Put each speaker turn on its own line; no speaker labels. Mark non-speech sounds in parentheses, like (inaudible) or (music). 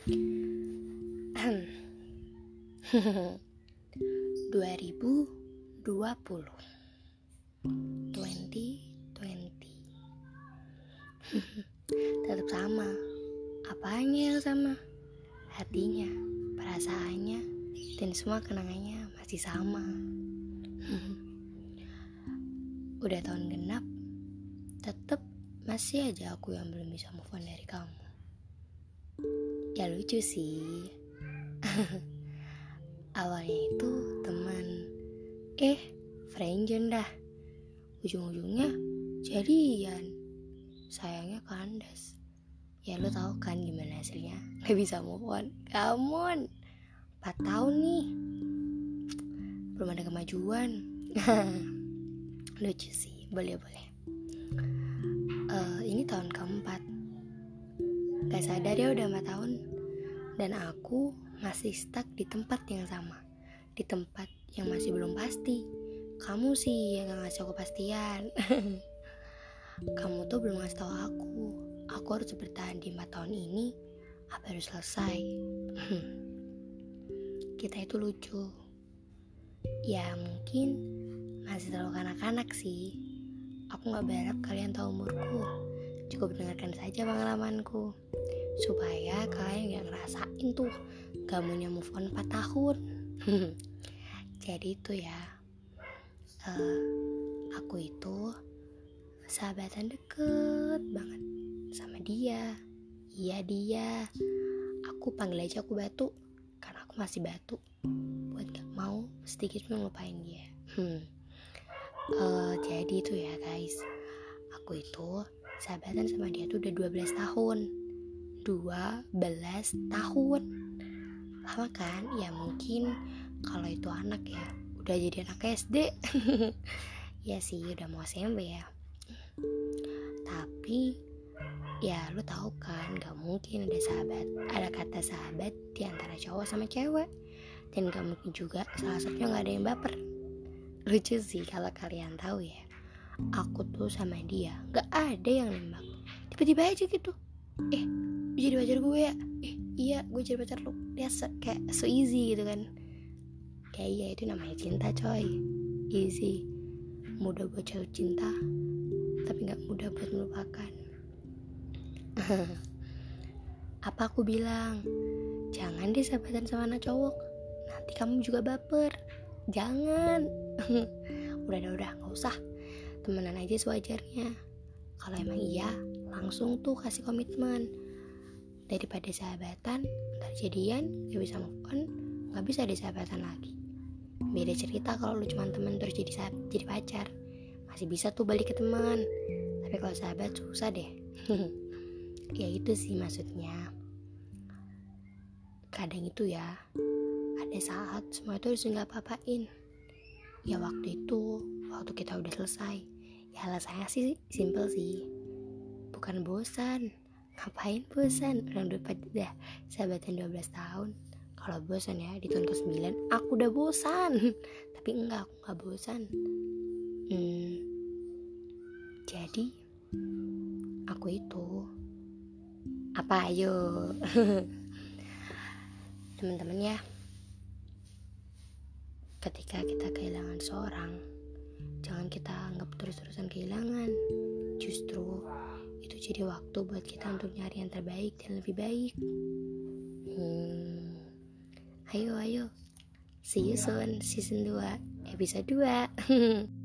(clears throat) dua ribu dua puluh. Twenty twenty. (laughs) Tetap sama. Apanya yang sama? Hatinya perasaannya dan semua kenangannya masih sama. (laughs) Udah tahun genap tetap masih aja aku yang belum bisa move on dari kamu lucu sih. (laughs) Awalnya itu teman. Eh friendzone dah. Ujung-ujungnya jadian. Sayangnya kandas. Ya lo tau kan gimana hasilnya. (laughs) Gak bisa move on. Kamu 4 tahun nih. Belum ada kemajuan. (laughs) Lucu sih. Boleh boleh. Uh, ini tahun keempat. Gak sadar ya udah 4 tahun dan aku masih stuck di tempat yang sama di tempat yang masih belum pasti. Kamu sih yang gak ngasih aku kepastian (laughs) kamu tuh belum ngasih tahu aku. Aku harus bertahan di 4 tahun ini. Apa harus selesai? (laughs) Kita itu lucu. Ya mungkin masih terlalu kanak-kanak sih. Aku gak berharap kalian tahu umurku. Cukup dengarkan saja pengalamanku supaya kalian gak ngerasain tuh gak mau move on 4 tahun. (laughs) Jadi itu ya uh, aku itu sahabatan deket banget sama dia. Iya dia. Aku panggil aja aku batu aku masih batu. Buat gak mau sedikit melupain dia. Hmm. (laughs) uh, jadi itu ya guys. Aku itu sahabatan sama dia tuh udah 12 tahun 12 tahun. Lama kan? Ya mungkin kalau itu anak ya. Udah jadi anak SD (laughs) ya sih udah mau SMP ya. Tapi ya lu tahu kan gak mungkin ada sahabat ada kata sahabat di antara cowok sama cewek. Dan gak mungkin juga salah satunya gak ada yang baper. Lucu sih kalau kalian tahu ya. Aku tuh sama dia gak ada yang nembak. Tiba-tiba aja gitu. Eh jadi pacar gue ya eh iya gue jadi pacar lu. Dia kayak so easy gitu kan. Kayak iya itu namanya cinta coy. Easy. Mudah buat jatuh cinta tapi gak mudah buat melupakan. (laughs) Apa aku bilang? Jangan deh sahabatan sama anak cowok. Nanti kamu juga baper. Jangan. (laughs) Udah udah udah nggak usah. Temenan aja sewajarnya. Kalau emang iya langsung tuh kasih komitmen daripada sahabatan ntar jadian gak bisa move on nggak bisa ada sahabatan lagi. Beda cerita kalau lu cuma temen terus jadi sahabat, jadi pacar. Masih bisa tuh balik ke teman. Tapi kalau sahabat susah deh. (laughs) Ya itu sih maksudnya. Kadang itu ya ada saat semua itu harus nggak apa-apain. Ya waktu itu waktu kita udah selesai. Ya alasannya sih simple sih. Bukan bosan ngapain bosan? Orang udah pada sahabatan 12 tahun. Kalau bosan ya di tahun ke-9 aku udah bosan. (laughs) Tapi enggak aku nggak bosan. Hmm, jadi aku itu apa ayo? (laughs) Teman-teman ya. Ketika kita kehilangan seorang jangan kita anggap terus-terusan kehilangan jadi waktu buat kita untuk nyari yang terbaik dan lebih baik. Hmm, ayo ayo. See you soon season 2 episode 2 (laughs)